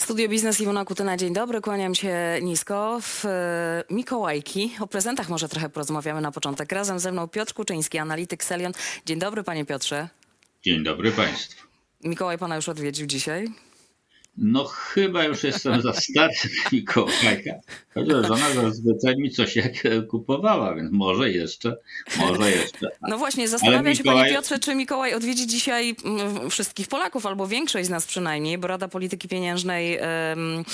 Studio Biznes Iwona Kutyna, dzień dobry, kłaniam się nisko. W e, Mikołajki, o prezentach może trochę porozmawiamy na początek. Razem ze mną Piotr Kuczyński, analityk Selion. Dzień dobry panie Piotrze. Dzień dobry Państwu. Mikołaj pana już odwiedził dzisiaj? No chyba już jestem za stary Mikołajka. Chociaż żona zazwyczaj mi coś jak kupowała, więc może jeszcze, może jeszcze. No właśnie, zastanawiam się panie Piotrze, czy Mikołaj odwiedzi dzisiaj mm, wszystkich Polaków, albo większość z nas przynajmniej, bo Rada Polityki Pieniężnej um,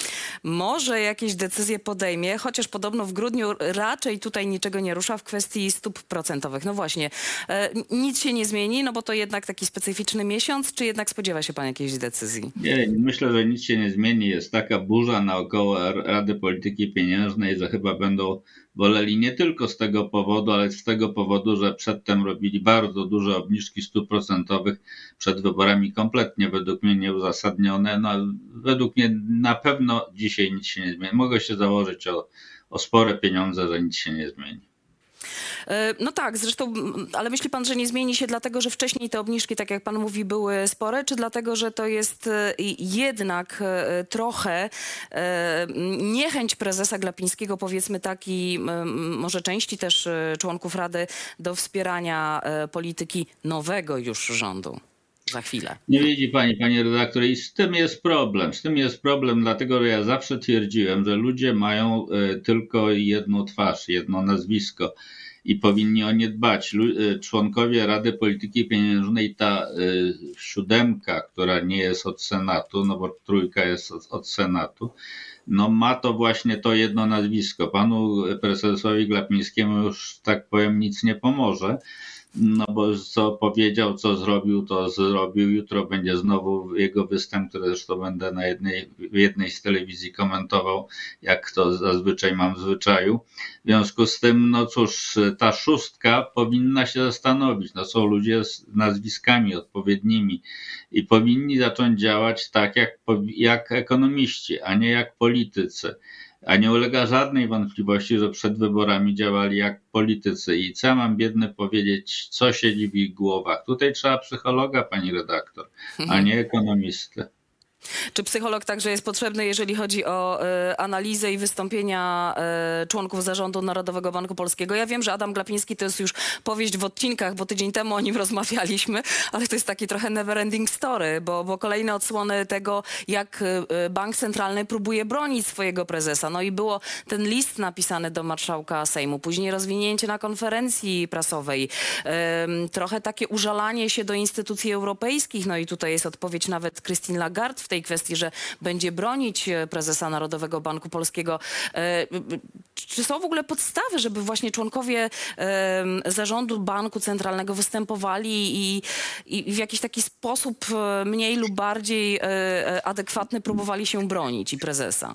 może jakieś decyzje podejmie, chociaż podobno w grudniu raczej tutaj niczego nie rusza w kwestii stóp procentowych. No właśnie, e, nic się nie zmieni, no bo to jednak taki specyficzny miesiąc, czy jednak spodziewa się pan jakiejś decyzji? Nie, myślę, że nic się nie zmieni. Jest taka burza naokoło Rady Polityki Pieniężnej, że chyba będą woleli nie tylko z tego powodu, ale z tego powodu, że przedtem robili bardzo duże obniżki stóp procentowych przed wyborami, kompletnie według mnie nieuzasadnione. No, według mnie na pewno dzisiaj nic się nie zmieni. Mogę się założyć o, o spore pieniądze, że nic się nie zmieni. E, no tak, zresztą, ale myśli pan, że nie zmieni się dlatego, że wcześniej te obniżki, tak jak pan mówi, były spore, czy dlatego, że to jest e, jednak e, trochę niechęć prezesa Glapińskiego, powiedzmy tak, i może części też członków Rady do wspierania polityki nowego już rządu? Za chwilę. Nie widzi pani, panie redaktorze, i z tym jest problem. Z tym jest problem, dlatego że ja zawsze twierdziłem, że ludzie mają tylko jedną twarz, jedno nazwisko i powinni o nie dbać. Y, członkowie Rady Polityki Pieniężnej, ta y, siódemka, która nie jest od Senatu, no bo trójka jest od, od Senatu, no ma to właśnie to jedno nazwisko. Panu prezesowi Glapińskiemu już, tak powiem, nic nie pomoże no bo co powiedział, co zrobił, to zrobił. Jutro będzie znowu jego występ, który zresztą będę na jednej, jednej z telewizji komentował, jak to zazwyczaj mam w zwyczaju. W związku z tym, no cóż, ta szóstka powinna się zastanowić. No są ludzie z nazwiskami odpowiednimi i powinni zacząć działać tak jak, jak ekonomiści, a nie jak politycy a nie ulega żadnej wątpliwości, że przed wyborami działali jak politycy. I co mam biedny powiedzieć, co siedzi w ich głowach? Tutaj trzeba psychologa, pani redaktor, a nie ekonomisty. Czy psycholog także jest potrzebny, jeżeli chodzi o y, analizę i wystąpienia y, członków zarządu Narodowego Banku Polskiego? Ja wiem, że Adam Glapiński to jest już powieść w odcinkach, bo tydzień temu o nim rozmawialiśmy, ale to jest taki trochę never ending story, bo, bo kolejne odsłony tego, jak y, bank centralny próbuje bronić swojego prezesa. No i było ten list napisany do marszałka Sejmu, później rozwinięcie na konferencji prasowej, trochę takie użalanie się do instytucji europejskich, no i tutaj jest odpowiedź nawet Christine Lagarde w tej kwestii, że będzie bronić e, prezesa Narodowego Banku Polskiego. E, czy są w ogóle podstawy, żeby właśnie członkowie zarządu Banku Centralnego występowali i, w jakiś taki sposób e, mniej lub bardziej adekwatny próbowali się bronić i prezesa?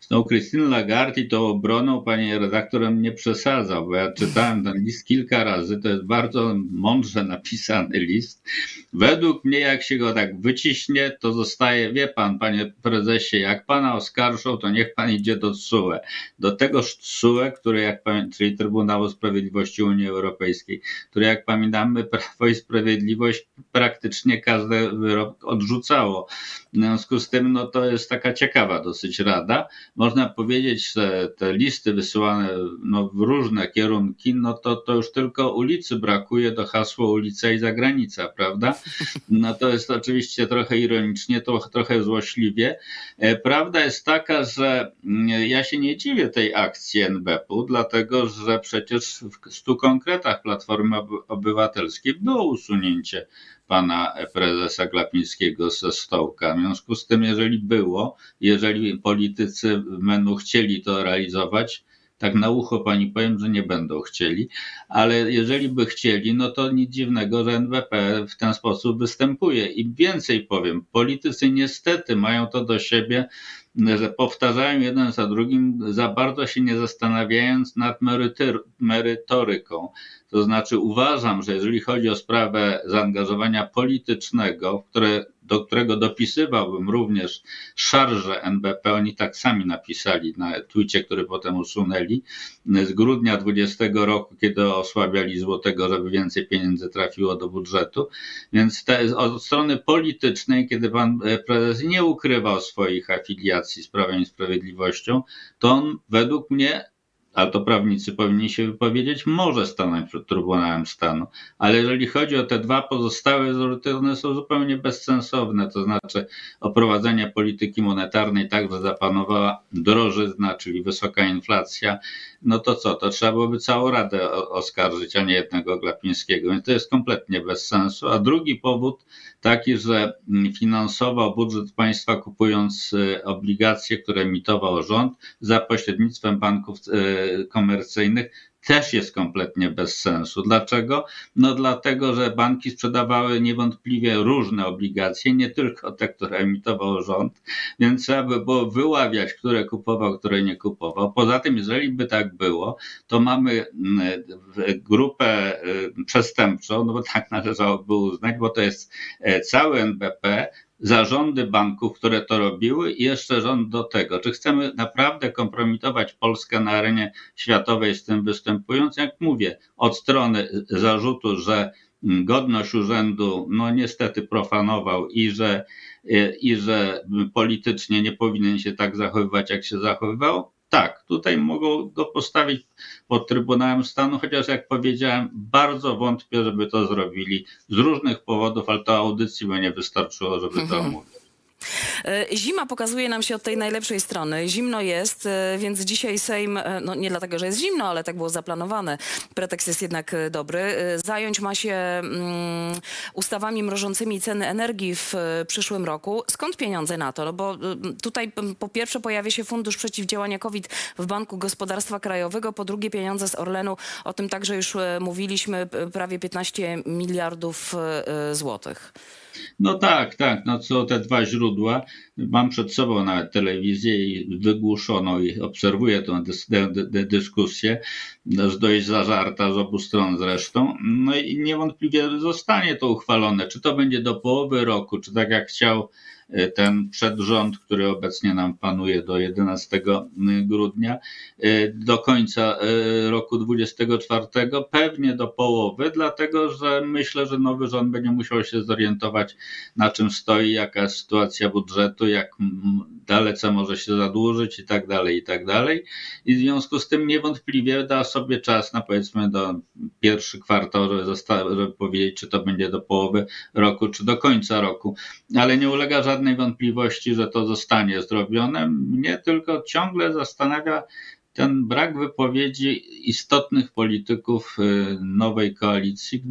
Z tą Christine Lagarde i tą obroną, panie redaktorem, nie przesadzał, bo ja czytałem ten list kilka razy, to jest bardzo mądrze napisany list. Według mnie, jak się go tak wyciśnie, to zostaje, wie pan, panie prezesie, jak pana oskarżą, to niech pan idzie do TSUE. Do tegoż TSUE, który jak czyli Trybunału Sprawiedliwości Unii Europejskiej, który jak pamiętamy, Prawo i Sprawiedliwość praktycznie każdy wyrok odrzucało. W związku z tym, no to jest taka ciekawa dosyć rada można powiedzieć, że te listy wysyłane no, w różne kierunki, no to, to już tylko ulicy brakuje do hasła ulica i zagranica, prawda? No to jest oczywiście trochę ironicznie, to trochę złośliwie. E, prawda jest taka, że mm, ja się nie dziwię tej akcji NBP-u, dlatego że przecież w stu konkretach Platformy Obywatelskiej było usunięcie pana prezesa Glapińskiego ze stołka. W związku z tym, jeżeli było, jeżeli politycy będą chcieli to realizować, tak na ucho pani powiem, że nie będą chcieli, ale jeżeli by chcieli, no to nic dziwnego, że NWP w ten sposób występuje. I więcej powiem, politycy niestety mają to do siebie, że powtarzają jeden za drugim, za bardzo się nie zastanawiając nad merytoryką. To znaczy uważam, że jeżeli chodzi o sprawę zaangażowania politycznego, które, do którego dopisywałbym również szarże NBP, oni tak sami napisali na twicie, który potem usunęli, z grudnia 20 roku, kiedy osłabiali złotego, żeby więcej pieniędzy trafiło do budżetu. Więc te, od strony politycznej, kiedy pan prezes nie ukrywał swoich afiliacji z Prawem i Sprawiedliwością, to on według mnie ale to prawnicy powinni się wypowiedzieć, może stanąć przed Trybunałem Stanu. Ale jeżeli chodzi o te dwa pozostałe zarzuty, one są zupełnie bezsensowne. To znaczy o prowadzenie polityki monetarnej tak, że zapanowała drożyzna, czyli wysoka inflacja, no to co, to trzeba byłoby całą Radę oskarżyć, a nie jednego Glapińskiego. Więc to jest kompletnie bez sensu. A drugi powód taki, że finansował budżet państwa kupując y, obligacje, które emitował rząd za pośrednictwem banków y, komercyjnych, też jest kompletnie bez sensu. Dlaczego? No dlatego, że banki sprzedawały niewątpliwie różne obligacje, nie tylko te, które emitował rząd, więc trzeba by było wyławiać, które kupował, które nie kupował. Poza tym, jeżeli by tak było, to mamy mm, grupę y, przestępczą, no bo tak należałoby uznać, bo to jest e, cały NBP, zarządy banków, które to robiły i jeszcze rząd do tego. Czy chcemy naprawdę kompromitować Polskę na arenie światowej z tym występując? Jak mówię, od strony zarzutu, że godność urzędu, no niestety profanował i że, i że politycznie nie powinien się tak zachowywać, jak się zachowywał, tak, tutaj mogą go postawić pod Trybunałem Stanu, chociaż jak powiedziałem, bardzo wątpię, żeby to zrobili z różnych powodów, ale to audycji by nie wystarczyło, żeby to Mhm. omówić. E, Zima pokazuje nam się od tej najlepszej strony. Zimno jest, e, więc dzisiaj Sejm, e, no nie dlatego, że jest zimno, ale tak było zaplanowane. Pretekst jest jednak dobry. Zająć ma się mm, ustawami mrożącymi ceny energii w przyszłym roku. Skąd pieniądze na to? No bo tutaj po pierwsze pojawia się Fundusz Przeciwdziałania COVID w Banku Gospodarstwa Krajowego, po drugie pieniądze z Orlenu. O tym także już mówiliśmy, prawie 15 miliardów złotych. No tak, tak, no co te dwa źródła. Mam przed sobą nawet telewizję i wygłuszoną i obserwuję tę dys dy- dy- dyskusję, dość zażarta z obu stron zresztą. No i niewątpliwie zostanie to uchwalone. Czy to będzie do połowy roku, czy tak jak chciał ten przedrząd, który obecnie nam panuje do 11 grudnia, e, do końca roku 24, pewnie do połowy, dlatego że myślę, że nowy rząd będzie musiał się zorientować, na czym stoi, jaka jest sytuacja budżetu, jak dalece może się zadłużyć i tak dalej, i tak dalej. I w związku z tym niewątpliwie da sobie czas na powiedzmy do pierwszy kwartał, żeby, żeby powiedzieć, czy to będzie do połowy roku, czy do końca roku. Ale nie ulega żadnej wątpliwości, że to zostanie zrobione. Mnie tylko ciągle zastanawia ten brak wypowiedzi istotnych polityków y, nowej koalicji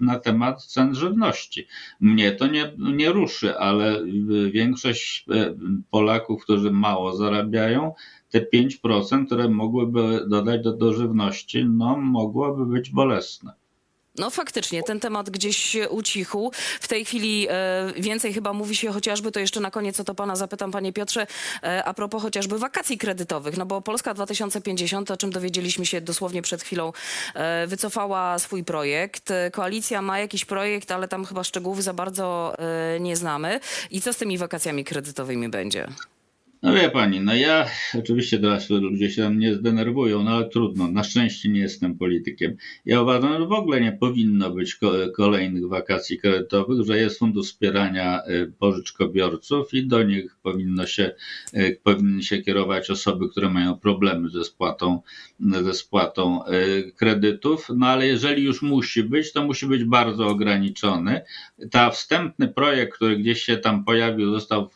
na temat cen żywności. Mnie to nie, nie ruszy, ale y, większość y, Polaków, którzy mało zarabiają, te 5%, które mogłyby dodać do, do żywności, no mogłoby być bolesne. No faktycznie, ten temat gdzieś ucichł. W tej chwili e, więcej chyba mówi się chociażby, to jeszcze na koniec o to pana zapytam, panie Piotrze, e, a propos chociażby wakacji kredytowych, no bo Polska 2050, o czym dowiedzieliśmy się dosłownie przed chwilą, e, wycofała swój projekt. E, Koalicja ma jakiś projekt, ale tam chyba szczegółów za bardzo e, nie znamy. I co z tymi wakacjami kredytowymi będzie? No wie pani, no ja oczywiście teraz ludzie się tam nie zdenerwują, no ale trudno. Na szczęście nie jestem politykiem. Ja uważam, że w ogóle nie powinno być ko- kolejnych wakacji kredytowych, że jest fundusz wspierania y, pożyczkobiorców i do nich powinno się, y, powinny się kierować osoby, które mają problemy ze spłatą, ze spłatą y, kredytów. No ale jeżeli już musi być, to musi być bardzo ograniczony. Ta wstępny projekt, który gdzieś się tam pojawił, został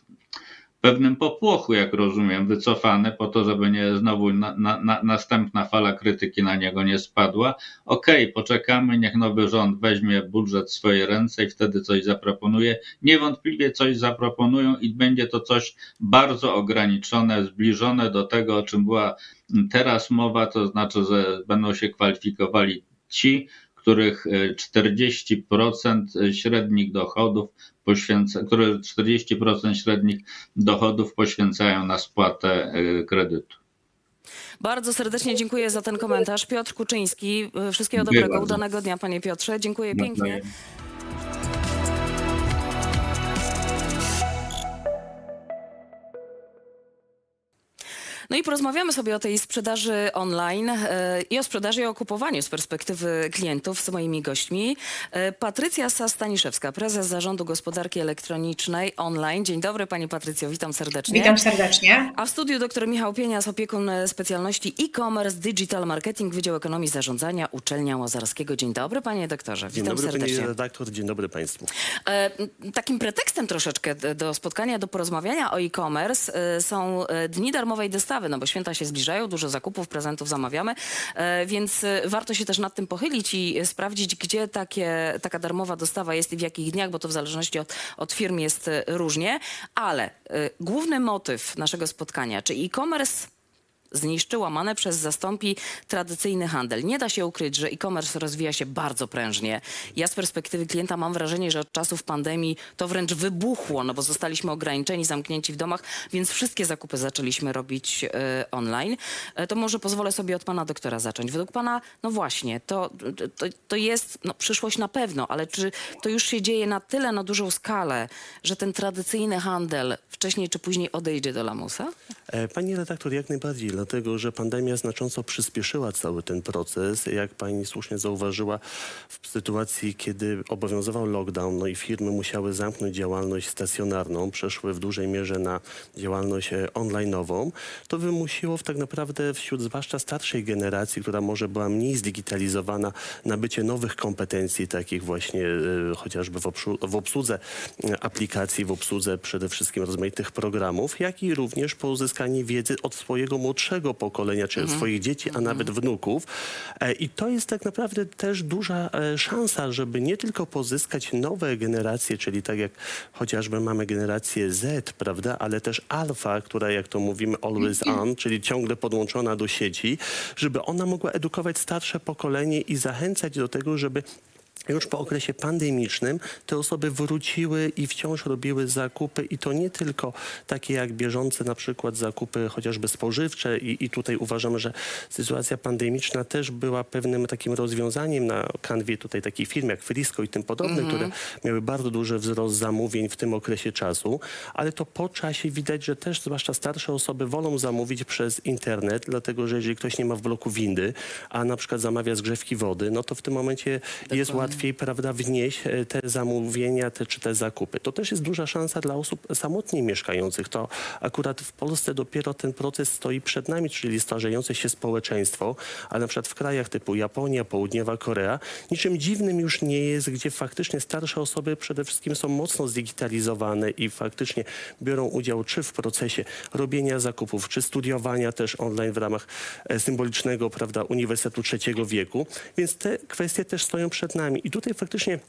pewnym popłochu, jak rozumiem, wycofane po to, żeby nie znowu na, na, na, następna fala krytyki na niego nie spadła. Okej, poczekamy, niech nowy rząd weźmie budżet w swoje ręce i wtedy coś zaproponuje. Niewątpliwie coś zaproponują i będzie to coś bardzo ograniczone, zbliżone do tego, o czym była teraz mowa, to znaczy, że będą się kwalifikowali ci, których e, 40% średnich dochodów poświęca, które 40% średnich dochodów poświęcają na spłatę y, kredytu. Bardzo serdecznie dziękuję za ten komentarz. Piotr Kuczyński, y, wszystkiego dobrego, udanego dnia panie Piotrze. Dziękuję pięknie. No i porozmawiamy sobie o tej sprzedaży online e, i o sprzedaży i o kupowaniu z perspektywy klientów z moimi gośćmi. E, Patrycja Sastaniszewska, prezes Zarządu Gospodarki Elektronicznej online. Dzień dobry pani Patrycjo, witam serdecznie. Witam serdecznie. A w studiu dr Michał Pienias, opiekun specjalności e-commerce, digital marketing, Wydział Ekonomii Zarządzania, Uczelnia Łazarskiego. Dzień dobry panie doktorze, Dzień witam dobry serdecznie. pani redaktor, dzień dobry państwu. E, Takim pretekstem troszeczkę do spotkania, do porozmawiania o e-commerce e, są dni darmowej dostawy, no bo święta się zbliżają, dużo zakupów, prezentów zamawiamy, e, więc e, warto się też nad tym pochylić i sprawdzić, gdzie takie, taka darmowa dostawa jest i w jakich dniach, bo to w zależności od, od firm jest e, różnie, ale główny motyw naszego spotkania, czy e-commerce zniszczy, łamane przez zastąpi tradycyjny handel. Nie da się ukryć, że e-commerce rozwija się bardzo prężnie. Ja z perspektywy klienta mam wrażenie, że od czasów pandemii to wręcz wybuchło, no bo zostaliśmy ograniczeni, zamknięci w domach, więc wszystkie zakupy zaczęliśmy robić e, online. E, to może pozwolę sobie od pana doktora zacząć. Według pana, no właśnie, to, to, to jest no, przyszłość na pewno, ale czy to już się dzieje na tyle, na dużą skalę, że ten tradycyjny handel wcześniej czy później odejdzie do lamusa? E, Pani redaktor, jak najbardziej, dlatego że pandemia znacząco przyspieszyła cały ten proces. Jak pani słusznie zauważyła, w sytuacji, kiedy obowiązywał lockdown, no i firmy musiały zamknąć działalność stacjonarną, przeszły w dużej mierze na działalność e, online'ową, to wymusiło w tak naprawdę wśród zwłaszcza starszej generacji, która może była mniej zdigitalizowana, nabycie nowych kompetencji, takich właśnie e, chociażby w, w obsłudze e, aplikacji, w obsłudze przede wszystkim rozmaitych programów, jak i również pozyskanie wiedzy od swojego młodszego pokolenia, czy od swoich dzieci, a nawet wnuków. E, I to jest tak naprawdę też duża e, szansa, żeby nie tylko pozyskać nowe generacje, czyli tak jak chociażby mamy generację Z, prawda, ale też alfa, która jak to mówimy always on, czyli ciągle podłączona do sieci, żeby ona mogła edukować starsze pokolenie i zachęcać do tego, żeby już po okresie pandemicznym te osoby wróciły i wciąż robiły zakupy i to nie tylko takie jak bieżące na przykład zakupy chociażby spożywcze i, i tutaj uważam, że sytuacja pandemiczna też była pewnym takim rozwiązaniem na kanwie tutaj takich firm jak Frisco i tym podobne, które miały bardzo duży wzrost zamówień w tym okresie czasu, ale to po czasie widać, że też zwłaszcza starsze osoby wolą zamówić przez internet, dlatego że jeżeli ktoś nie ma w bloku windy, a na przykład zamawia zgrzewki wody, no to w tym momencie jest łatwiej, prawda, wnieść e, te zamówienia te, czy te zakupy. To też jest duża szansa dla osób samotnie mieszkających. To akurat w Polsce dopiero ten proces stoi przed nami, czyli starzejące się społeczeństwo, ale na przykład w krajach typu Japonia, Południowa Korea, niczym dziwnym już nie jest, gdzie faktycznie starsze osoby przede wszystkim są mocno zdigitalizowane i faktycznie biorą udział czy w procesie robienia zakupów, czy studiowania też online w ramach e, symbolicznego, prawda, Uniwersytetu Trzeciego Wieku. Więc te kwestie też stoją przed nami. I tutaj faktycznie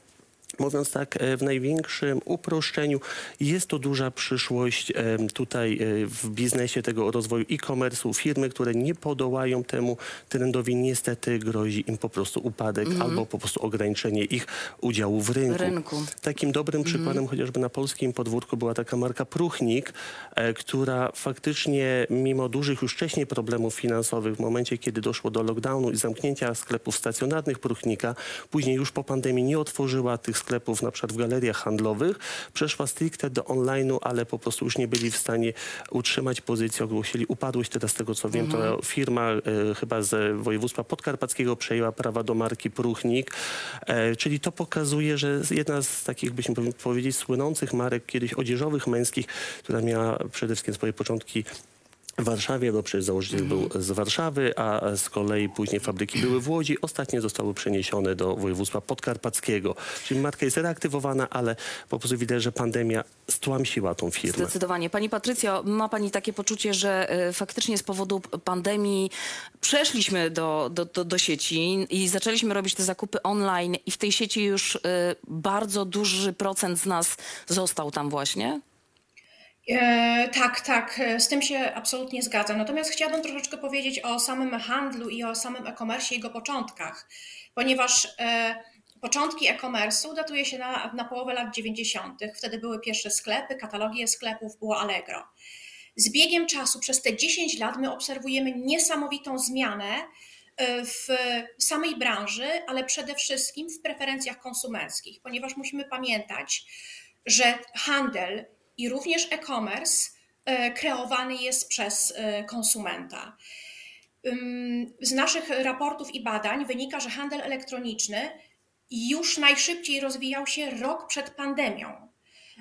Mówiąc tak, e, w największym uproszczeniu, jest to duża przyszłość e, tutaj e, w biznesie tego rozwoju e-commerce'u. Firmy, które nie podołają temu trendowi, niestety grozi im po prostu upadek albo po prostu ograniczenie ich udziału w rynku. Rynku. Takim dobrym przykładem chociażby na polskim podwórku była taka marka Pruchnik, która faktycznie mimo dużych już wcześniej problemów finansowych w momencie, kiedy doszło do lockdownu i zamknięcia sklepów stacjonarnych Pruchnika, później już po pandemii nie otworzyła tych sklepów na przykład w galeriach handlowych, przeszła stricte do online'u, ale po prostu już nie byli w stanie utrzymać pozycji, ogłosili upadłość. Teraz z tego co wiem, to firma e, chyba z województwa podkarpackiego przejęła prawa do marki Pruchnik, e, czyli to pokazuje, że jedna z takich, byśmy powiedzieć, słynących marek kiedyś odzieżowych męskich, która miała przede wszystkim swoje początki w Warszawie, bo przecież założyciel był z Warszawy, a z kolei później fabryki były w Łodzi. Ostatnie zostały przeniesione do województwa podkarpackiego. Czyli marka jest reaktywowana, ale po prostu widać, że pandemia stłamsiła tą firmę. Zdecydowanie. Pani Patrycjo, ma Pani takie poczucie, że e, faktycznie z powodu pandemii przeszliśmy do, do, do, do sieci i zaczęliśmy robić te zakupy online i w tej sieci już e, bardzo duży procent z nas został tam właśnie? E, tak, tak, e, z tym się absolutnie zgadzam. Natomiast chciałabym troszeczkę powiedzieć o samym handlu i o samym e-commerce i jego początkach, ponieważ e, Początki e-commerce'u datuje się na, na połowę lat 90. Wtedy były pierwsze sklepy, katalogi sklepów, było Allegro. Z biegiem czasu, przez te 10 lat, my obserwujemy niesamowitą zmianę w samej branży, ale przede wszystkim w preferencjach konsumenckich, ponieważ musimy pamiętać, że handel i również e-commerce e, kreowany jest przez e, konsumenta. Z naszych raportów i badań wynika, że handel elektroniczny już najszybciej rozwijał się rok przed pandemią,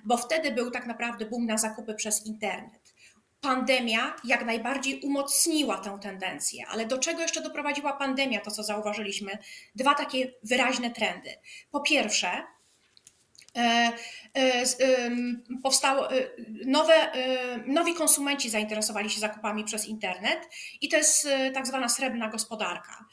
bo wtedy był tak naprawdę boom na zakupy przez internet. Pandemia jak najbardziej umocniła tę tendencję, ale do czego jeszcze doprowadziła pandemia, to co zauważyliśmy? Dwa takie wyraźne trendy. Po pierwsze, powstało e, nowe, e, nowi konsumenci zainteresowali się zakupami przez internet i to jest e, tak zwana srebrna gospodarka.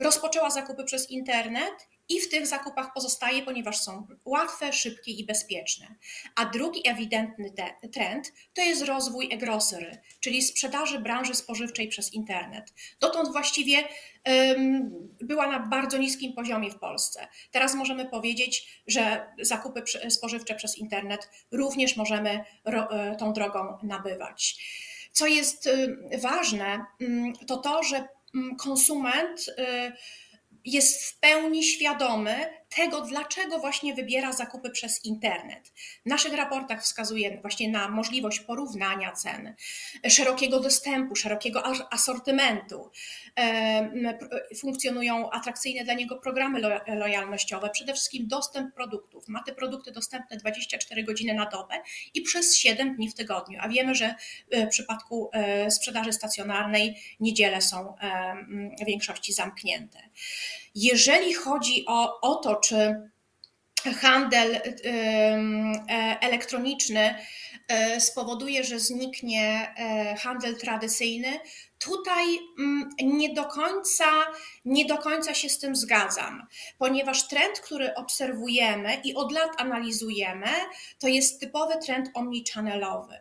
Rozpoczęła zakupy przez internet i w tych zakupach pozostaje, ponieważ są łatwe, szybkie i bezpieczne. A drugi ewidentny trend to jest rozwój e-grocery, czyli sprzedaży branży spożywczej przez internet. Dotąd właściwie była na bardzo niskim poziomie w Polsce. Teraz możemy powiedzieć, że zakupy spożywcze przez internet również możemy e, tą drogą nabywać. Co jest em, ważne, to to, że konsument y, jest w pełni świadomy tego, dlaczego właśnie wybiera zakupy przez internet. W naszych raportach wskazuje właśnie na możliwość porównania cen, szerokiego dostępu, szerokiego as- asortymentu. Funkcjonują atrakcyjne dla niego programy lo- lojalnościowe, przede wszystkim dostęp produktów. Ma te produkty dostępne 24 godziny na dobę i przez 7 dni w tygodniu. A wiemy, że e, w przypadku e, sprzedaży stacjonarnej niedziele są w większości zamknięte. Jeżeli chodzi o, o to, czy handel e, elektroniczny e, spowoduje, że zniknie e, handel tradycyjny, tutaj mm, nie do końca, nie do końca się z tym zgadzam, ponieważ trend, który obserwujemy i od lat analizujemy, to jest typowy trend omnichannel'owy.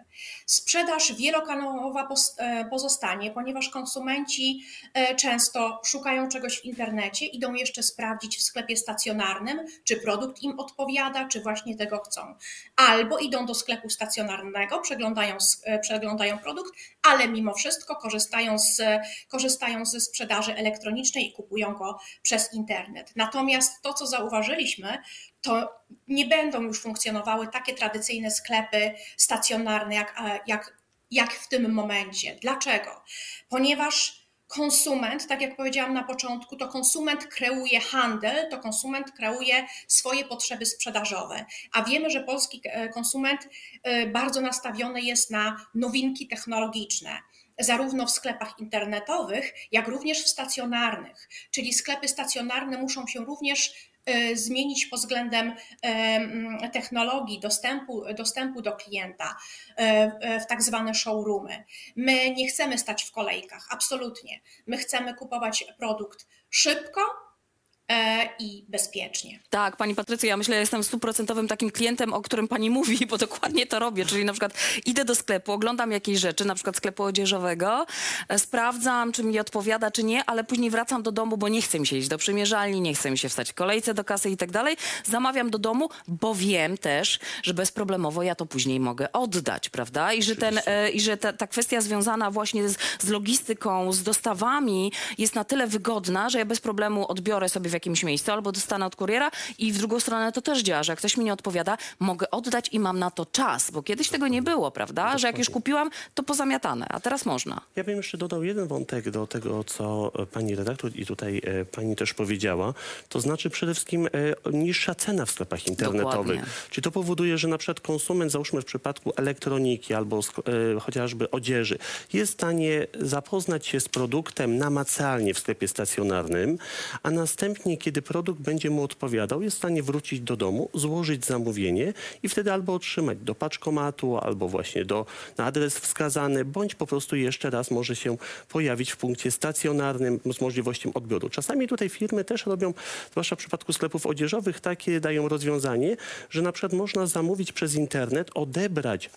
Sprzedaż wielokanałowa e, pozostanie, ponieważ konsumenci e, często szukają czegoś w internecie, idą jeszcze sprawdzić w sklepie stacjonarnym, czy produkt im odpowiada, czy właśnie tego chcą. Albo idą do sklepu stacjonarnego, przeglądają, e, przeglądają produkt, ale mimo wszystko korzystają, z, korzystają ze sprzedaży elektronicznej i kupują go przez internet. Natomiast to, co zauważyliśmy, to nie będą już funkcjonowały takie tradycyjne sklepy stacjonarne, jak, jak, jak w tym momencie. Dlaczego? Ponieważ konsument, tak jak powiedziałam na początku, to konsument kreuje handel, to konsument kreuje swoje potrzeby sprzedażowe. A wiemy, że polski e, konsument e, bardzo nastawiony jest na nowinki technologiczne. Zarówno w sklepach internetowych, jak również w stacjonarnych. Czyli sklepy stacjonarne muszą się również e, zmienić pod względem em, technologii, dostępu, dostępu do klienta e, w tak zwane showroomy. My nie chcemy stać w kolejkach, absolutnie. My chcemy kupować produkt szybko i bezpiecznie. Tak, pani Patrycja, ja myślę, że jestem stuprocentowym takim klientem, o którym pani mówi, bo dokładnie to robię. Czyli na przykład idę do sklepu, oglądam jakieś rzeczy, na przykład sklepu odzieżowego, e, sprawdzam, czy mi odpowiada, czy nie, ale później wracam do domu, bo nie chce mi się iść do przymierzalni, nie chce mi się wstać w kolejce do kasy i tak dalej. Zamawiam do domu, bo wiem też, że bezproblemowo ja to później mogę oddać, prawda? I że, ten, e, i że ta, ta kwestia związana właśnie z, z logistyką, z dostawami jest na tyle wygodna, że ja bez problemu odbiorę sobie w jakimś miejscu albo dostanę od kuriera i w drugą stronę to też działa, że jak ktoś mi nie odpowiada, mogę oddać i mam na to czas, bo kiedyś tego nie było, prawda? Że jak już kupiłam, to pozamiatane, a teraz można. Ja bym jeszcze dodał jeden wątek do tego, co pani redaktor i tutaj e, pani też powiedziała. To znaczy przede wszystkim e, niższa cena w sklepach internetowych. Dokładnie. Czyli to powoduje, że na przykład konsument, załóżmy w przypadku elektroniki albo sk- e, chociażby odzieży, jest w stanie zapoznać się z produktem namacalnie w sklepie stacjonarnym, a następnie, kiedy produkt będzie mu odpowiadał, jest w stanie wrócić do domu, złożyć zamówienie i wtedy albo otrzymać do paczkomatu, albo właśnie do, na adres wskazany, bądź po prostu jeszcze raz może się pojawić w punkcie stacjonarnym z możliwością odbioru. Czasami tutaj firmy też robią, zwłaszcza w przypadku sklepów odzieżowych, takie dają rozwiązanie, że na przykład można zamówić przez internet, odebrać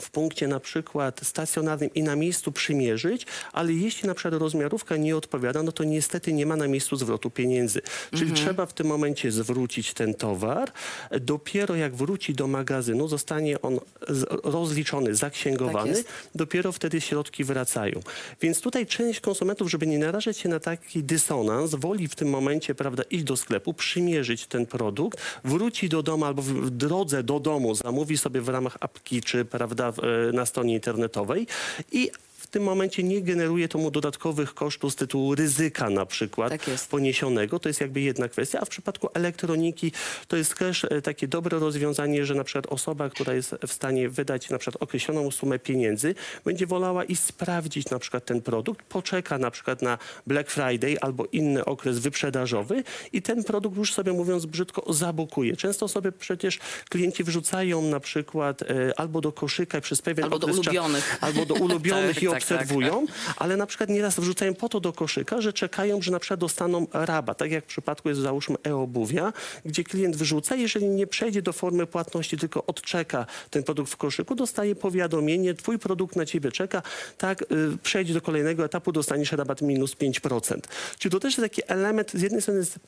w punkcie na przykład stacjonarnym i na miejscu przymierzyć, ale jeśli na przykład rozmiarówka nie odpowiada, no to niestety nie ma na miejscu zwrotu pieniędzy. Czyli trzeba w tym momencie zwrócić ten towar. Dopiero jak wróci do magazynu, zostanie on z- rozliczony, zaksięgowany, Tak jest. dopiero wtedy środki wracają. Więc tutaj część konsumentów, żeby nie narażać się na taki dysonans, woli w tym momencie, prawda, iść do sklepu, przymierzyć ten produkt, wróci do domu albo w- w drodze do domu zamówi sobie w ramach apki czy, prawda, w, e, na stronie internetowej. I tym momencie nie generuje to mu dodatkowych kosztów z tytułu ryzyka na przykład Tak poniesionego. To jest jakby jedna kwestia, a w przypadku elektroniki to jest też e, takie dobre rozwiązanie, że na przykład osoba, która jest w stanie wydać na przykład określoną sumę pieniędzy, będzie wolała i sprawdzić na przykład ten produkt, poczeka na przykład na Black Friday albo inny okres wyprzedażowy i ten produkt już sobie mówiąc brzydko zabukuje. Często sobie przecież klienci wrzucają na przykład e, albo do koszyka przez pewien Albo do okres cza- ulubionych. albo do ulubionych Tak, i tak, tak. Obserwują, ale na przykład nieraz wrzucają po to do koszyka, że czekają, że na przykład dostaną rabat. Tak jak w przypadku jest załóżmy e-obuwia, gdzie klient wyrzuca, jeżeli nie przejdzie do formy płatności, tylko odczeka ten produkt w koszyku, dostaje powiadomienie, twój produkt na ciebie czeka, tak, y, przejdź do kolejnego etapu, dostaniesz rabat minus 5%. Czyli to też jest taki element, z jednej strony z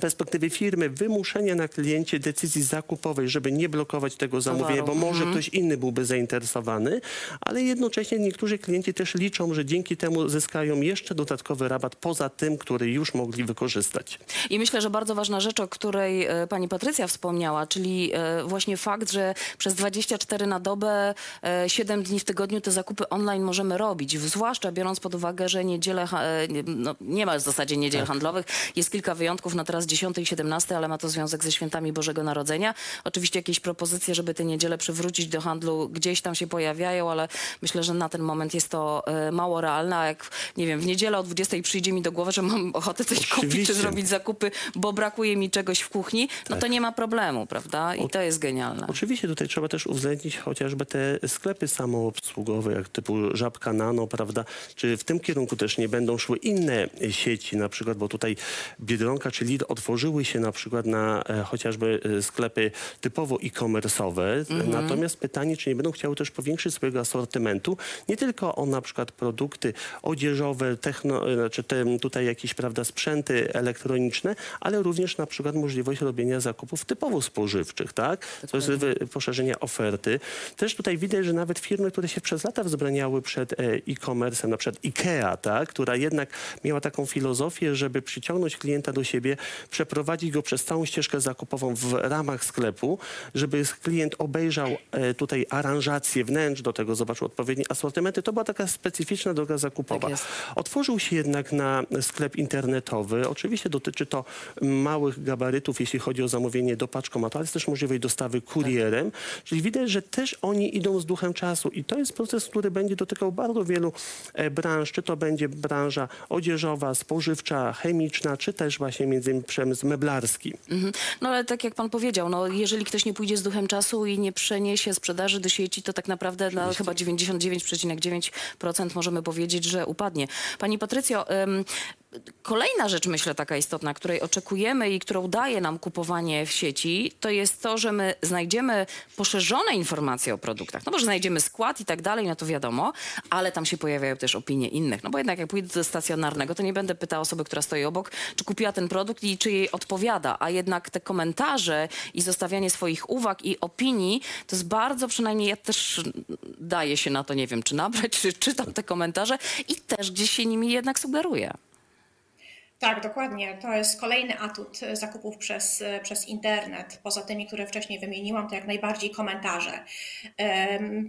perspektywy firmy wymuszenia na kliencie decyzji zakupowej, żeby nie blokować tego zamówienia, bo może ktoś inny byłby zainteresowany, ale jednocześnie niektórzy klienci też liczą, że dzięki temu zyskają jeszcze dodatkowy rabat poza tym, który już mogli wykorzystać. I myślę, że bardzo ważna rzecz, o której e, pani Patrycja wspomniała, czyli e, właśnie fakt, że przez 24 na dobę, e, 7 dni w tygodniu te zakupy online możemy robić. Zwłaszcza biorąc pod uwagę, że niedzielę, ha- e, nie- no, nie ma w zasadzie niedziel handlowych. Jest kilka wyjątków na teraz 10 i 17, ale ma to związek ze świętami Bożego Narodzenia. Oczywiście jakieś propozycje, żeby te niedziele przywrócić do handlu gdzieś tam się pojawiają, ale myślę, że na ten moment jest to e, mało realne. A jak, nie wiem, w niedzielę o 20 przyjdzie mi do głowy, że mam ochotę coś kupić czy zrobić zakupy, bo brakuje mi czegoś w kuchni, no to nie ma problemu, prawda? I to jest genialne. Oczywiście tutaj trzeba też uwzględnić chociażby te sklepy samoobsługowe, jak typu Żabka Nano, prawda? Czy w tym kierunku też nie będą szły inne sieci na przykład, bo tutaj Biedronka czy Lidl otworzyły się na przykład na e, chociażby e, sklepy typowo e-commerce'owe. Natomiast pytanie, czy nie będą chciały też powiększyć swojego asortymentu, nie tylko o na przykład produkty odzieżowe, techno, e, znaczy te, tutaj jakieś, prawda, sprzęty elektroniczne, ale również na przykład możliwość robienia zakupów typowo spożywczych, tak? To jest poszerzenie oferty. Też tutaj widać, że nawet firmy, które się przez lata wzbraniały przed e-commerce'em, na przykład IKEA, tak? która jednak miała taką filozofię, żeby przyciągnąć klienta do siebie, przeprowadzić go przez całą ścieżkę zakupową w ramach sklepu, żeby klient obejrzał e, tutaj aranżację wnętrz, do tego zobaczył odpowiednie asortymenty. To była taka specyficzna droga zakupowa. Tak. Otworzył się jednak na sklep internetowy. Oczywiście dotyczy to małych gabarytów, jeśli chodzi o zamówienie do paczkomatu, ale jest też możliwość dostawy kurierem. Czyli widać, że też oni idą z duchem czasu i to jest proces, który będzie dotykał bardzo wielu e, branż, czy to będzie branża odzieżowa, spożywcza, chemiczna, czy też właśnie między innymi przemysł meblarski. Mhm. No ale tak jak pan powiedział, no, jeżeli ktoś nie pójdzie z duchem czasu i nie przeniesie sprzedaży do sieci, to tak naprawdę na chyba 99,9% możemy powiedzieć, że upadnie. Pani Patrycjo, ym, Kolejna rzecz, myślę, taka istotna, której oczekujemy i którą daje nam kupowanie w sieci, to jest to, że my znajdziemy poszerzone informacje o produktach. No bo, że znajdziemy skład i tak dalej, no to wiadomo, ale tam się pojawiają też opinie innych. No bo jednak jak pójdę do stacjonarnego, to nie będę pytała osoby, która stoi obok, czy kupiła ten produkt i czy jej odpowiada. A jednak te komentarze i zostawianie swoich uwag i opinii, to jest bardzo, przynajmniej ja też daję się na to, nie wiem, czy nabrać, czy czytam te komentarze i też gdzieś się nimi jednak sugeruję. Tak, dokładnie. To jest kolejny atut zakupów przez, przez internet. Poza tymi, które wcześniej wymieniłam, to jak najbardziej komentarze.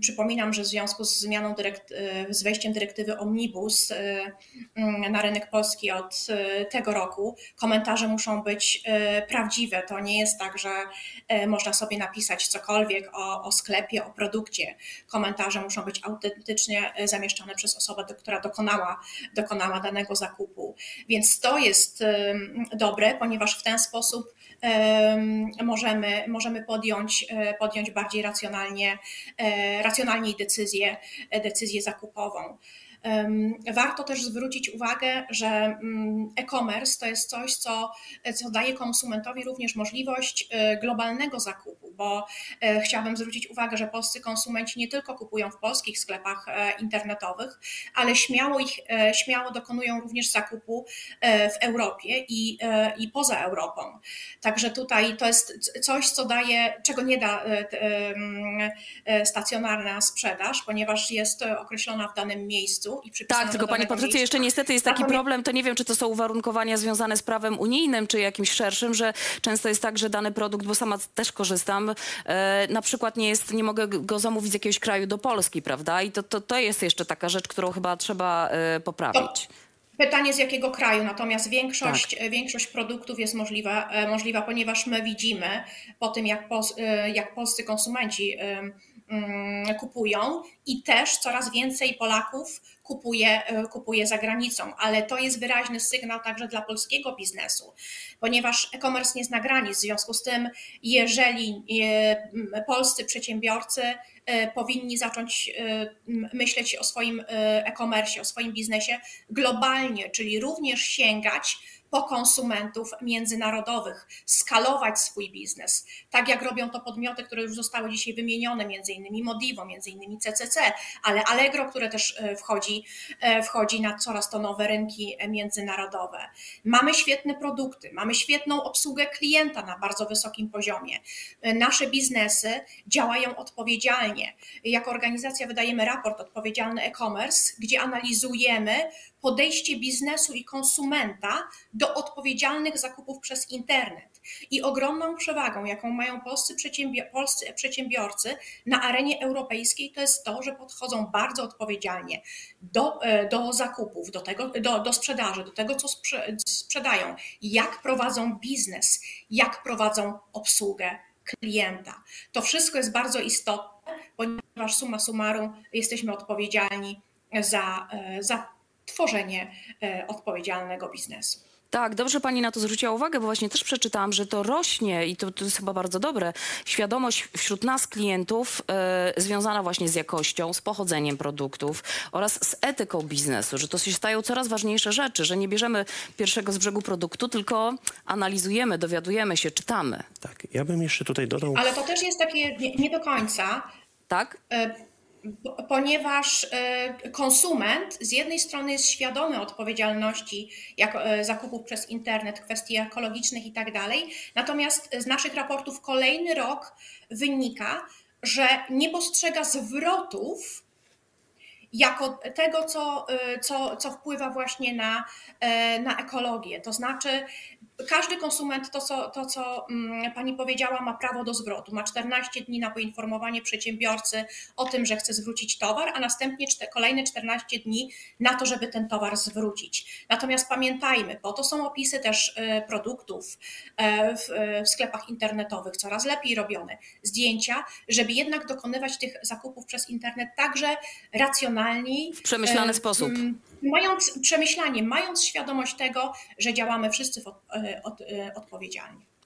Przypominam, że w związku z zmianą dyrekt, z wejściem dyrektywy Omnibus e, mm, na rynek polski od e, tego roku, komentarze muszą być e, prawdziwe. To nie jest tak, że można sobie napisać cokolwiek o, o sklepie, o produkcie. Komentarze muszą być autentycznie e, zamieszczone przez osobę, która dokonała, dokonała danego zakupu. Więc to jest dobre, ponieważ w ten sposób em, możemy, możemy podjąć, e, podjąć bardziej racjonalnie, e, racjonalniej decyzję, decyzję zakupową. Warto też zwrócić uwagę, że mm, e-commerce to jest coś, co, co daje konsumentowi również możliwość e, globalnego zakupu, bo e, chciałabym zwrócić uwagę, że polscy konsumenci nie tylko kupują w polskich sklepach e, internetowych, ale śmiało ich, e, śmiało dokonują również zakupu w Europie i, i poza Europą. Także tutaj to jest coś, co daje, czego nie da stacjonarna sprzedaż, ponieważ jest określona w danym miejscu i przypisana Tak, tylko pani Patrycja, jeszcze niestety jest taki problem, to nie wiem, czy to są uwarunkowania związane z prawem unijnym, czy jakimś szerszym, że często jest tak, że dany produkt, bo sama też korzystam, e, na przykład nie jest, nie mogę go zamówić z jakiegoś kraju do Polski, prawda? I to, to, to jest jeszcze taka rzecz, którą chyba trzeba e, poprawić. Pytanie z jakiego kraju, natomiast większość, Tak. większość produktów jest możliwa, e, możliwa, ponieważ my widzimy po tym, jak, pos, e, jak polscy konsumenci kupują i też coraz więcej Polaków kupuje, e, kupuje za granicą, ale to jest wyraźny sygnał także dla polskiego biznesu, ponieważ e-commerce nie zna granic, w związku z tym jeżeli e, polscy przedsiębiorcy e, powinni zacząć myśleć o swoim e-commerce, o swoim biznesie globalnie, czyli również sięgać po konsumentów międzynarodowych, skalować swój biznes, tak jak robią to podmioty, które już zostały dzisiaj wymienione, między innymi Modivo, między innymi CCC, ale Allegro, które też e, wchodzi, e, wchodzi na coraz to nowe rynki e, międzynarodowe. Mamy świetne produkty, mamy świetną obsługę klienta na bardzo wysokim poziomie. Nasze biznesy działają odpowiedzialnie. Jako organizacja wydajemy raport Odpowiedzialny e-commerce, gdzie analizujemy podejście biznesu i konsumenta do odpowiedzialnych zakupów przez internet. I ogromną przewagą, jaką mają polscy, przedsiębior- polscy przedsiębiorcy na arenie europejskiej, to jest to, że podchodzą bardzo odpowiedzialnie do, e, do zakupów, do, tego, do, do sprzedaży, do tego, co sprze- sprzedają, jak prowadzą biznes, jak prowadzą obsługę klienta. To wszystko jest bardzo istotne, ponieważ summa summarum jesteśmy odpowiedzialni za, e, za tworzenie e, odpowiedzialnego biznesu. Tak, dobrze pani na to zwróciła uwagę, bo właśnie też przeczytałam, że to rośnie i to, to jest chyba bardzo dobre. Świadomość wśród nas klientów e, związana właśnie z jakością, z pochodzeniem produktów oraz z etyką biznesu, że to się stają coraz ważniejsze rzeczy, że nie bierzemy pierwszego z brzegu produktu, tylko analizujemy, dowiadujemy się, czytamy. Tak, ja bym jeszcze tutaj dodał... Ale to też jest takie nie, nie do końca, Tak? po- ponieważ e, konsument z jednej strony jest świadomy odpowiedzialności e, zakupów przez internet, kwestii ekologicznych i tak dalej, natomiast z naszych raportów kolejny rok wynika, że nie postrzega zwrotów jako tego, co, y, co, co wpływa właśnie na, e, na ekologię. To znaczy, każdy konsument, to co, to co mm, pani powiedziała, ma prawo do zwrotu. Ma 14 dni na poinformowanie przedsiębiorcy o tym, że chce zwrócić towar, a następnie kolejne 14 dni na to, żeby ten towar zwrócić. Natomiast pamiętajmy, po to są opisy też e, produktów w, e, w sklepach internetowych, coraz lepiej robione, zdjęcia, żeby jednak dokonywać tych zakupów przez internet także racjonalniej. W przemyślany sposób. m, Mając przemyślanie, mając świadomość tego, że działamy wszyscy w od,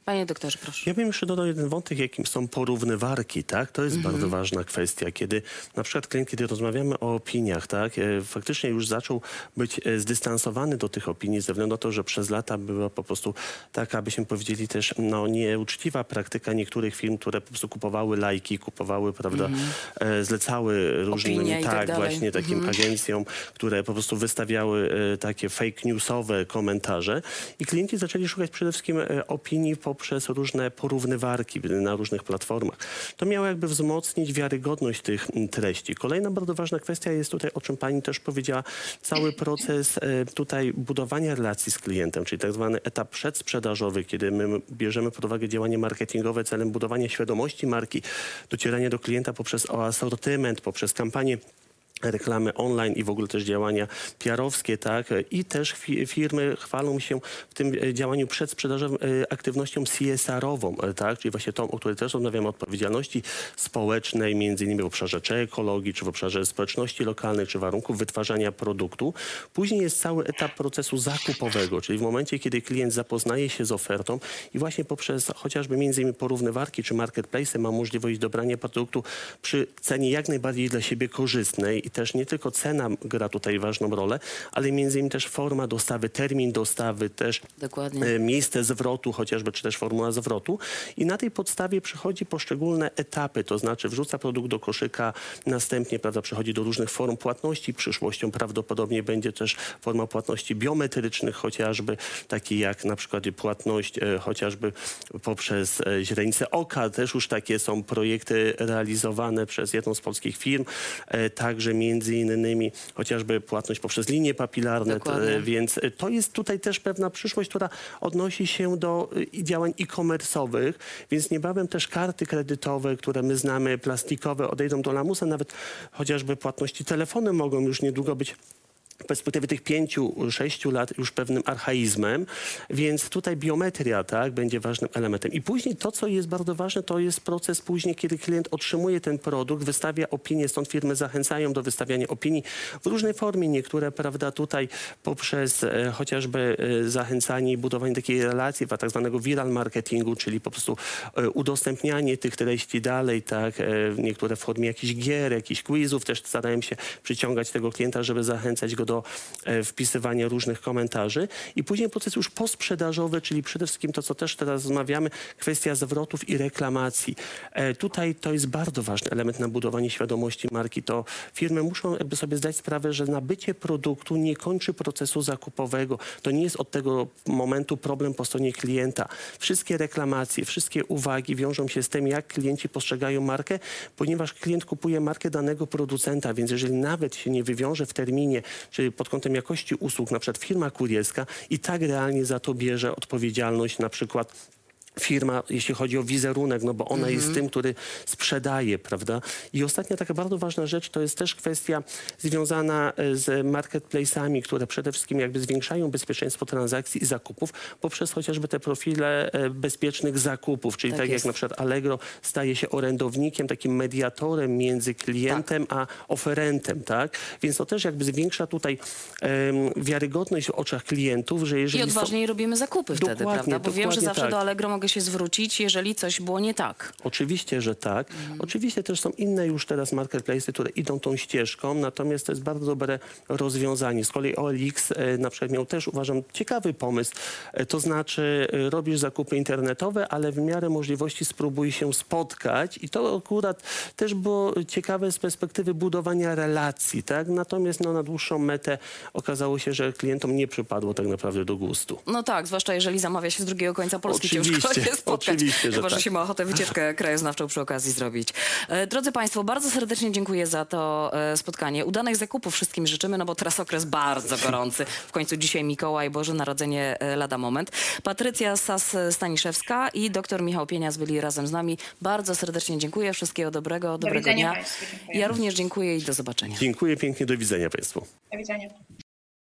Panie doktorze, proszę. Ja bym jeszcze dodał jeden wątek, jakim są porównywarki, tak? To jest bardzo ważna kwestia, kiedy na przykład klient, kiedy rozmawiamy o opiniach, tak? e, Faktycznie już zaczął być e, zdystansowany do tych opinii ze względu na to, że przez lata była po prostu taka, abyśmy powiedzieli też, no nieuczciwa praktyka niektórych firm, które po prostu kupowały lajki, kupowały, prawda, e, zlecały różnym, Opinie i tak tak, właśnie takim agencjom, które po prostu wystawiały takie fake newsowe komentarze i klienci zaczęli szukać przede wszystkim opinii poprzez różne porównywarki na różnych platformach. To miało jakby wzmocnić wiarygodność tych m, treści. Kolejna bardzo ważna kwestia jest tutaj, o czym pani też powiedziała, cały proces e, tutaj budowania relacji z klientem, czyli tak zwany etap przedsprzedażowy, kiedy my bierzemy pod uwagę działanie marketingowe celem budowania świadomości marki, docierania do klienta poprzez asortyment, poprzez kampanię reklamy online i w ogóle też działania PR-owskie, tak? I też fi- firmy chwalą się w tym e, działaniu przedsprzedażowym e, aktywnością CSR-ową, e, tak? Czyli właśnie tą, o której też rozmawiamy, odpowiedzialności społecznej, między innymi w obszarze czy ekologii, czy w obszarze społeczności lokalnej, czy warunków wytwarzania produktu. Później jest cały etap procesu zakupowego, czyli w momencie, kiedy klient zapoznaje się z ofertą i właśnie poprzez chociażby między innymi porównywarki czy marketplace ma możliwość dobrania produktu przy cenie jak najbardziej dla siebie korzystnej też nie tylko cena gra tutaj ważną rolę, ale między innymi też forma dostawy, termin dostawy, też Dokładnie. e, miejsce zwrotu chociażby, czy też formuła zwrotu. I na tej podstawie przychodzi poszczególne etapy, to znaczy wrzuca produkt do koszyka, następnie prawda, przechodzi do różnych form płatności. Przyszłością prawdopodobnie będzie też forma płatności biometrycznych, chociażby takie jak na przykład płatność e, chociażby poprzez e, źrenice oka. Też już takie są projekty realizowane przez jedną z polskich firm. E, Także między innymi chociażby płatność poprzez linie papilarne. Dokładnie. Więc to jest tutaj też pewna przyszłość, która odnosi się do y, działań e-commerce'owych, więc niebawem też karty kredytowe, które my znamy, plastikowe, odejdą do lamusa, nawet chociażby płatności telefony mogą już niedługo być w perspektywie tych pięciu, sześciu lat już pewnym archaizmem, więc tutaj biometria tak, będzie ważnym elementem. I później to, co jest bardzo ważne, to jest proces później, kiedy klient otrzymuje ten produkt, wystawia opinię, stąd firmy zachęcają do wystawiania opinii w różnej formie. Niektóre, prawda, tutaj poprzez e, chociażby e, zachęcanie i budowanie takiej relacji, tak zwanego viral marketingu, czyli po prostu e, udostępnianie tych treści dalej, tak, e, niektóre w formie jakichś gier, jakichś quizów, też starają się przyciągać tego klienta, żeby zachęcać go do e, wpisywania różnych komentarzy. I później proces już posprzedażowy, czyli przede wszystkim to, co też teraz rozmawiamy, kwestia zwrotów i reklamacji. E, Tutaj to jest bardzo ważny element na budowanie świadomości marki. To firmy muszą jakby sobie zdać sprawę, że nabycie produktu nie kończy procesu zakupowego. To nie jest od tego momentu problem po stronie klienta. Wszystkie reklamacje, wszystkie uwagi wiążą się z tym, jak klienci postrzegają markę, ponieważ klient kupuje markę danego producenta, więc jeżeli nawet się nie wywiąże w terminie, czy pod kątem jakości usług, na przykład firma kurierska i tak realnie za to bierze odpowiedzialność na przykład firma, jeśli chodzi o wizerunek, no bo ona jest tym, który sprzedaje, prawda? I ostatnia taka bardzo ważna rzecz to jest też kwestia związana e, z marketplace'ami, które przede wszystkim jakby zwiększają bezpieczeństwo transakcji i zakupów poprzez chociażby te profile e, bezpiecznych zakupów, czyli Tak tak, jak na przykład Allegro staje się orędownikiem, takim mediatorem między klientem a oferentem, tak? Więc to też jakby zwiększa tutaj em, wiarygodność w oczach klientów, że jeżeli I są- odważniej robimy zakupy wtedy, Dokładnie, prawda? Bo wiem, że zawsze tak. do Allegro mogę się zwrócić, jeżeli coś było nie tak. Oczywiście, że tak. Oczywiście też są inne już teraz marketplace, które idą tą ścieżką, natomiast to jest bardzo dobre rozwiązanie. Z kolei OLX e, na przykład miał też, uważam, ciekawy pomysł. E, to znaczy e, robisz zakupy internetowe, ale w miarę możliwości spróbuj się spotkać i to akurat też było ciekawe z perspektywy budowania relacji, tak? Natomiast no, na dłuższą metę okazało się, że klientom nie przypadło tak naprawdę do gustu. No tak, zwłaszcza jeżeli zamawia się z drugiego końca Polski, Oczywiście, się spotkać. oczywiście, że Chyba, że tak. się ma ochotę wycieczkę krajoznawczą przy okazji zrobić. E, Drodzy Państwo, bardzo serdecznie dziękuję za to e, spotkanie. Udanych zakupów wszystkim życzymy, no bo teraz okres bardzo gorący. W końcu dzisiaj Mikołaj, Boże Narodzenie e, lada moment. Patrycja Sas-Staniszewska i dr Michał Pienias byli razem z nami. Bardzo serdecznie dziękuję. Wszystkiego dobrego, dobrego widzenia dnia. państwu. Ja również dziękuję i do zobaczenia. Dziękuję pięknie, do widzenia Państwu. Do widzenia.